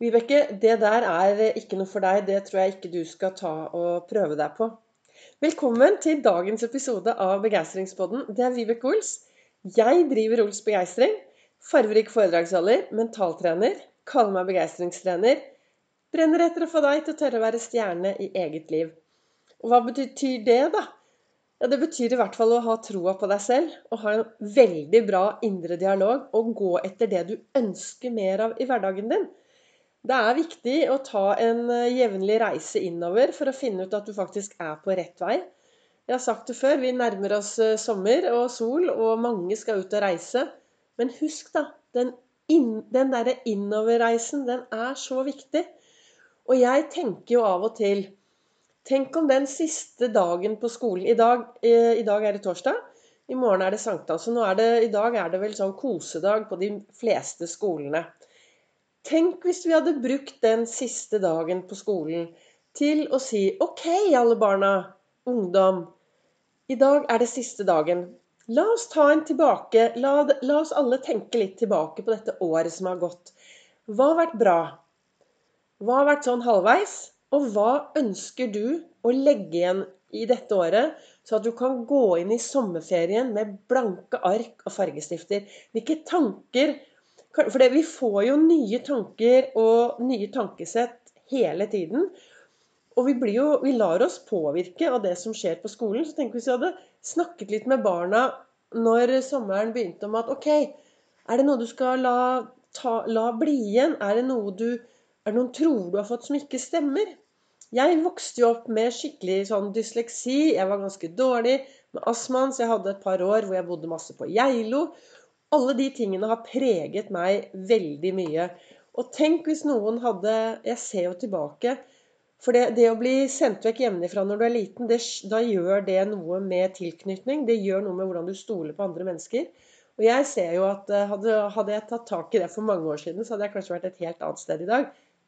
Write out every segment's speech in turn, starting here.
Vibeke, det der er ikke noe for deg. Det tror jeg ikke du skal ta og prøve deg på. Velkommen til dagens episode av Begeistringspodden. Det er Vibeke Ols. Jeg driver Ols Begeistring. Farverik foredragsholder, mentaltrener. Kaller meg begeistringstrener. Brenner etter å få deg til å tørre å være stjerne i eget liv. Og hva betyr det, da? Ja, Det betyr i hvert fall å ha troa på deg selv og ha en veldig bra indre dialog og gå etter det du ønsker mer av i hverdagen din. Det er viktig å ta en eh, jevnlig reise innover for å finne ut at du faktisk er på rett vei. Jeg har sagt det før, vi nærmer oss eh, sommer og sol, og mange skal ut og reise. Men husk, da. Den, inn, den derre innoverreisen, den er så viktig. Og jeg tenker jo av og til Tenk om den siste dagen på skolen I dag, eh, i dag er det torsdag. I morgen er det sankthans. Så nå er det, i dag er det vel sånn kosedag på de fleste skolene. Tenk hvis vi hadde brukt den siste dagen på skolen til å si OK, alle barna, ungdom. I dag er det siste dagen. La oss ta en tilbake. La, la oss alle tenke litt tilbake på dette året som har gått. Hva har vært bra? Hva har vært sånn halvveis? Og hva ønsker du å legge igjen i dette året, så at du kan gå inn i sommerferien med blanke ark og fargestifter? Hvilke tanker for vi får jo nye tanker og nye tankesett hele tiden. Og vi, jo, vi, lar oss påvirke av det som skjer på skolen. Så tenk hvis vi hadde snakket litt med barna når sommeren begynte om at OK, er det noe du skal la, ta, la bli igjen? Er det noe du er det noen tror du har fått som ikke stemmer? Jeg vokste jo opp med skikkelig sånn dysleksi. Jeg var ganske dårlig med astmaen, så jeg hadde et par år hvor jeg bodde masse på Geilo. Alle de tingene har preget meg veldig mye. Og tenk hvis noen hadde Jeg ser jo tilbake. For det, det å bli sendt vekk hjemmefra når du er liten, det, da gjør det noe med tilknytning. Det gjør noe med hvordan du stoler på andre mennesker. Og jeg ser jo at eh, hadde, hadde, jeg tatt tak i det for mange år siden, så hadde jeg kanskje vært et helt annet sted i dag.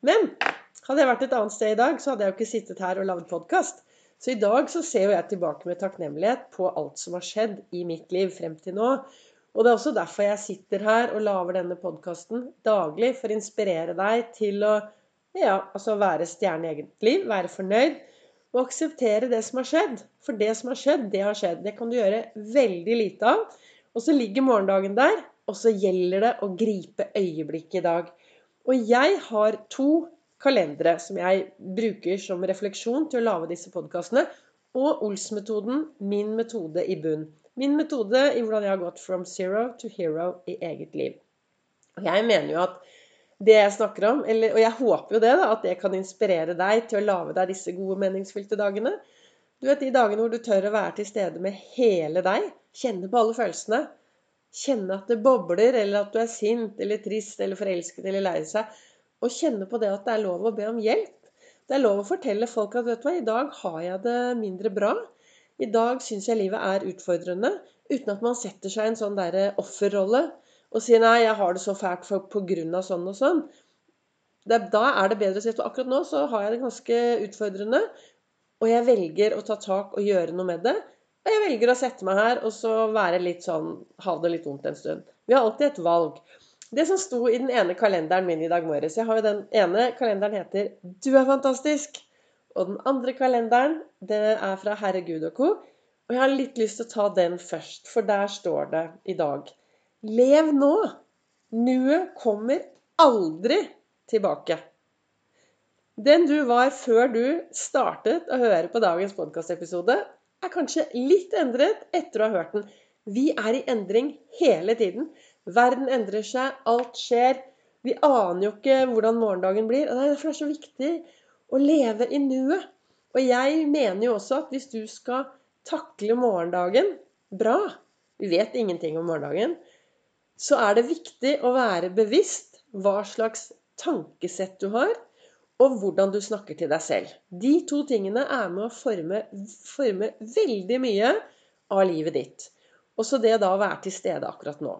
Men hadde jeg vært et annet sted i dag, så hadde jeg jo ikke sittet her og lagd podkast. Så i dag så ser jo jeg tilbake med takknemlighet på alt som har skjedd i mitt liv frem til nå. Og det er også derfor jeg sitter her og lager denne podkasten daglig. For å inspirere deg til å ja, altså være stjerne i eget liv, være fornøyd. Og akseptere det som har skjedd. For det som har skjedd, det har skjedd. Det kan du gjøre veldig lite av. Og så ligger morgendagen der, og så gjelder det å gripe øyeblikket i dag. Og jeg har to kalendere som jeg bruker som refleksjon til å lage disse podkastene. Og Ols-metoden, min metode i bunn. Min metode i hvordan jeg har gått from zero to hero i eget liv. Og jeg mener jo at det jeg snakker om, eller, og jeg håper jo det, da, at det kan inspirere deg til å lage deg disse gode, meningsfylte dagene. Du vet de dagene hvor du tør å være til stede med hele deg. Kjenne på alle følelsene. Kjenne at det bobler, eller at du er sint eller trist eller forelsket eller lei seg. Og kjenne på det at det er lov å be om hjelp. Det er lov å fortelle folk at vet du hva, i dag har jeg det mindre bra. I dag syns jeg livet er utfordrende, uten at man setter seg i en sånn derre offerrolle og sier 'nei, jeg har det så fælt for, på grunn av sånn og sånn'. Det, da er det bedre å si at akkurat nå så har jeg det ganske utfordrende, og jeg velger å ta tak og gjøre noe med det. Og jeg velger å sette meg her og så være litt sånn Ha det litt vondt en stund. Vi har alltid et valg. Det som sto i den ene kalenderen min i dag morges Jeg har jo den ene kalenderen heter 'Du er fantastisk'. Og den andre kalenderen, det er fra Herregud og co. Og jeg har litt lyst til å ta den først, for der står det i dag Lev nå. Nuet kommer aldri tilbake. Den du var før du startet å høre på dagens podkastepisode, er kanskje litt endret etter å ha hørt den. Vi er i endring hele tiden. Verden endrer seg, alt skjer. Vi aner jo ikke hvordan morgendagen blir. og det er det er så viktig å leve i nuet. Og jeg mener jo også at hvis du skal takle morgendagen bra Vi vet ingenting om morgendagen. Så er det viktig å være bevisst hva slags tankesett du har, og hvordan du snakker til deg selv. De to tingene er med å forme, forme veldig mye av livet ditt. Også det da å være til stede akkurat nå.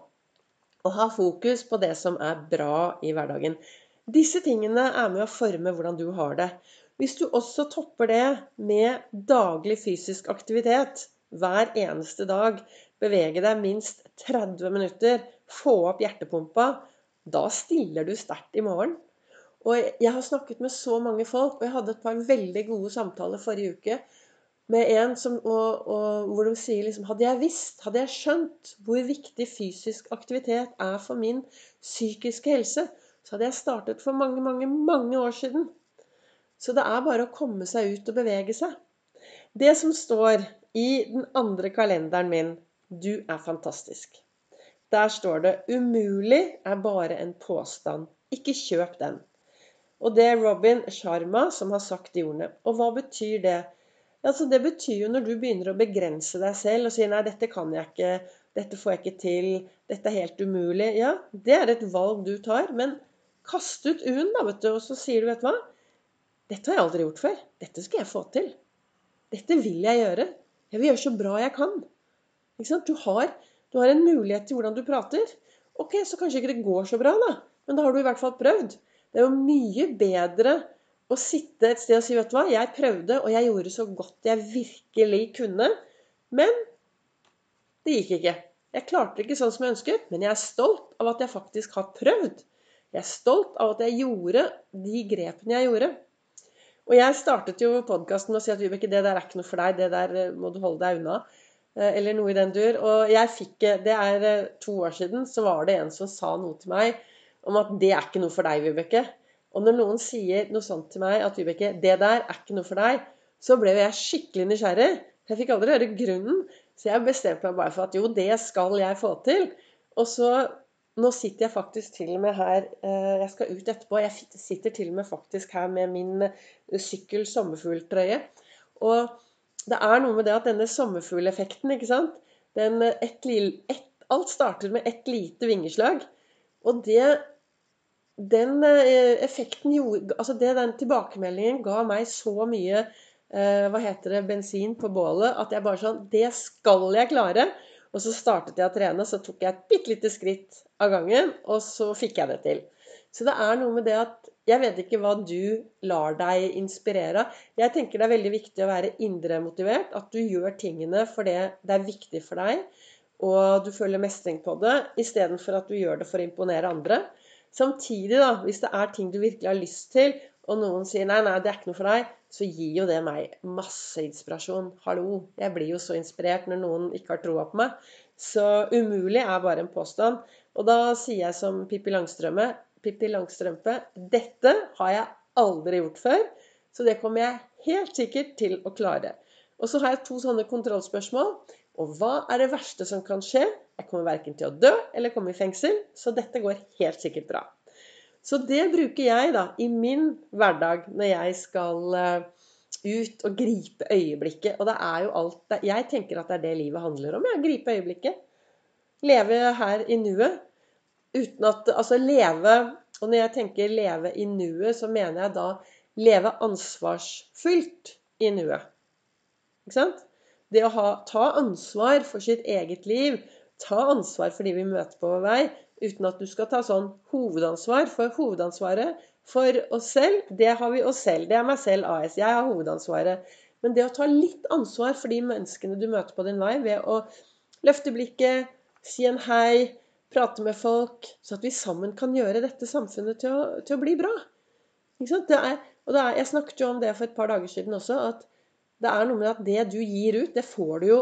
Og ha fokus på det som er bra i hverdagen. Disse tingene er med å forme hvordan du har det. Hvis du også topper det med daglig fysisk aktivitet hver eneste dag, bevege deg minst 30 minutter, få opp hjertepumpa, da stiller du sterkt i morgen. Og jeg har snakket med så mange folk, og jeg hadde et par veldig gode samtaler forrige uke med en som, og, og, hvor de sier liksom Hadde jeg visst, hadde jeg skjønt hvor viktig fysisk aktivitet er for min psykiske helse, så hadde jeg startet for mange, mange, mange år siden. Så det er bare å komme seg ut og bevege seg. Det som står i den andre kalenderen min Du er fantastisk. Der står det 'umulig er bare en påstand'. Ikke kjøp den. Og det er Robin Sharma som har sagt de ordene. Og hva betyr det? Altså, det betyr jo når du begynner å begrense deg selv og sier 'nei, dette kan jeg ikke', 'dette får jeg ikke til', 'dette er helt umulig'. Ja, det er et valg du tar. Men kast ut U-en, da, vet du, og så sier du 'vet du hva', 'dette har jeg aldri gjort før'. Dette skal jeg få til'. Dette vil jeg gjøre. Jeg vil gjøre så bra jeg kan. Ikke sant? Du har, du har en mulighet til hvordan du prater. Ok, så kanskje ikke det går så bra, da. Men da har du i hvert fall prøvd. Det er jo mye bedre å sitte et sted og si vet du hva, jeg prøvde, og jeg gjorde så godt jeg virkelig kunne. Men det gikk ikke. Jeg klarte det ikke sånn som jeg ønsket, men jeg er stolt av at jeg faktisk har prøvd. Jeg er stolt av at jeg gjorde de grepene jeg gjorde. Og jeg startet jo podkasten med å si at Vibeke, det der er ikke noe for deg. Det der eh, må du holde deg unna. Eh, eller noe i den dur. Og jeg fikk Det er eh, to år siden så var det en som sa noe til meg om at det er ikke noe for deg, Vibeke. Og når noen sier noe sånt til meg, at Vibeke, det der er ikke noe for deg, så ble jeg skikkelig nysgjerrig. Jeg fikk aldri høre grunnen, så jeg bestemte meg bare for at jo, det skal jeg få til. Og så Nå sitter jeg faktisk til og med her eh, Jeg skal ut etterpå. Jeg sitter til og med faktisk her med min eh, sykkel sommerfugltrøye. Og det er noe med det at denne sommerfugleffekten, ikke sant Den, eh, et, et, Alt starter med ett lite vingeslag. Og det den effekten gjorde Altså det, den tilbakemeldingen ga meg så mye hva heter det, bensin på bålet at jeg bare sånn Det skal jeg klare! Og så startet jeg å trene, så tok jeg et bitte lite skritt av gangen, og så fikk jeg det til. Så det er noe med det at Jeg vet ikke hva du lar deg inspirere av. Jeg tenker det er veldig viktig å være indremotivert. At du gjør tingene fordi det er viktig for deg, og du føler mestring på det, istedenfor at du gjør det for å imponere andre. Samtidig, da, hvis det er ting du virkelig har lyst til, og noen sier nei, nei, det er ikke noe for deg, så gir jo det meg masse inspirasjon. Hallo. Jeg blir jo så inspirert når noen ikke har troa på meg. Så umulig er bare en påstand. Og da sier jeg som Pippi Langstrømpe Pippi Langstrømpe dette har jeg aldri gjort før, så det kommer jeg helt sikkert til å klare. Og så har jeg to sånne kontrollspørsmål. Og hva er det verste som kan skje? Jeg kommer verken til å dø eller komme i fengsel, så dette går helt sikkert bra. Så det bruker jeg da i min hverdag når jeg skal eh, ut og gripe øyeblikket. Og det er jo alt Jeg tenker at det er det livet handler om. Ja, gripe øyeblikket. Leve her i nuet. Uten at Altså leve Og når jeg tenker leve i nuet, så mener jeg da leve ansvarsfullt i nuet. Ikke sant? Det å ha, ta ansvar for sitt eget liv, ta ansvar for de vi møter på vår vei, uten at du skal ta sånn hovedansvar. For hovedansvaret for oss selv, det har vi oss selv. Det er meg selv AS. Jeg har hovedansvaret. Men det å ta litt ansvar for de menneskene du møter på din vei, ved å løfte blikket, si en hei, prate med folk, så at vi sammen kan gjøre dette samfunnet til å, til å bli bra. Er, og er, jeg snakket jo om det for et par dager siden også, at det er noe med at det du gir ut, det får du jo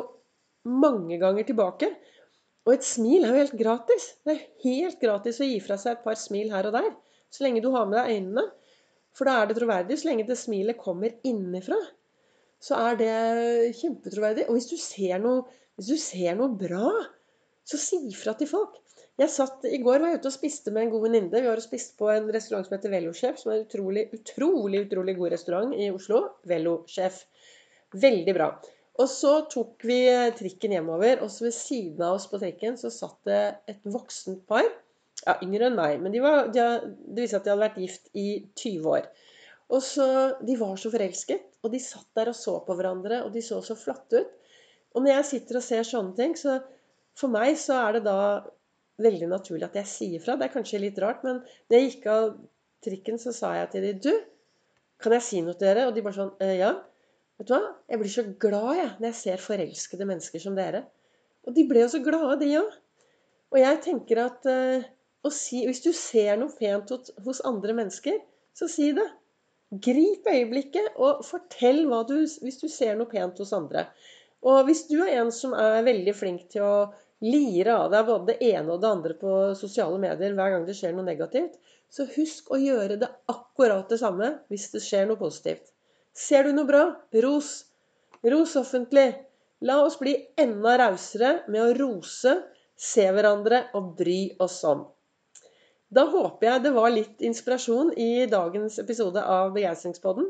mange ganger tilbake. Og et smil er jo helt gratis. Det er helt gratis å gi fra seg et par smil her og der. Så lenge du har med deg øynene. For da er det troverdig. Så lenge det smilet kommer innenfra, så er det kjempetroverdig. Og hvis du ser noe, du ser noe bra, så si fra til folk. Jeg satt, I går var jeg ute og spiste med en god venninne. Vi var og spiste på en restaurant som heter Velosjef, som er en utrolig, utrolig, utrolig god restaurant i Oslo. Velosjef. Veldig bra. Og så tok vi trikken hjemover, og så ved siden av oss på trikken så satt det et voksent par. Ja, yngre enn meg, men de var, de, det viste at de hadde vært gift i 20 år. Og så, De var så forelsket, og de satt der og så på hverandre, og de så så flotte ut. Og når jeg sitter og ser sånne ting, så for meg så er det da veldig naturlig at jeg sier fra. Det er kanskje litt rart, men når jeg gikk av trikken, så sa jeg til dem Du, kan jeg si noe til dere? Og de bare sånn «Eh, Ja. Vet du hva? Jeg blir så glad jeg, når jeg ser forelskede mennesker som dere. Og de ble jo så glade, de òg. Og jeg tenker at uh, si, Hvis du ser noe pent hos, andre mennesker, så si det. Grip øyeblikket og fortell hva du, hvis du ser noe pent hos andre. Og hvis du er en som er veldig flink til å lire av deg både det ene og det andre på sosiale medier hver gang det skjer noe negativt, så husk å gjøre det akkurat det samme hvis det skjer noe positivt. Ser du noe bra? Ros. Ros offentlig. La oss bli enda rausere med å rose, se hverandre og bry oss om. Da håper jeg det var litt inspirasjon i dagens episode av Begeistringspodden.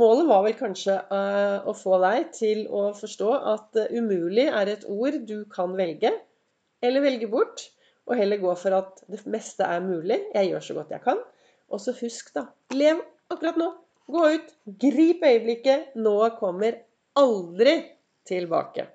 Målet var vel kanskje uh, å få deg til å forstå at uh, umulig er et ord du kan velge, eller velge bort, og heller gå for at det meste er mulig. Jeg gjør så godt jeg kan. Og så husk, da. Lev akkurat nå. Gå ut. Grip øyeblikket. Nå kommer aldri tilbake.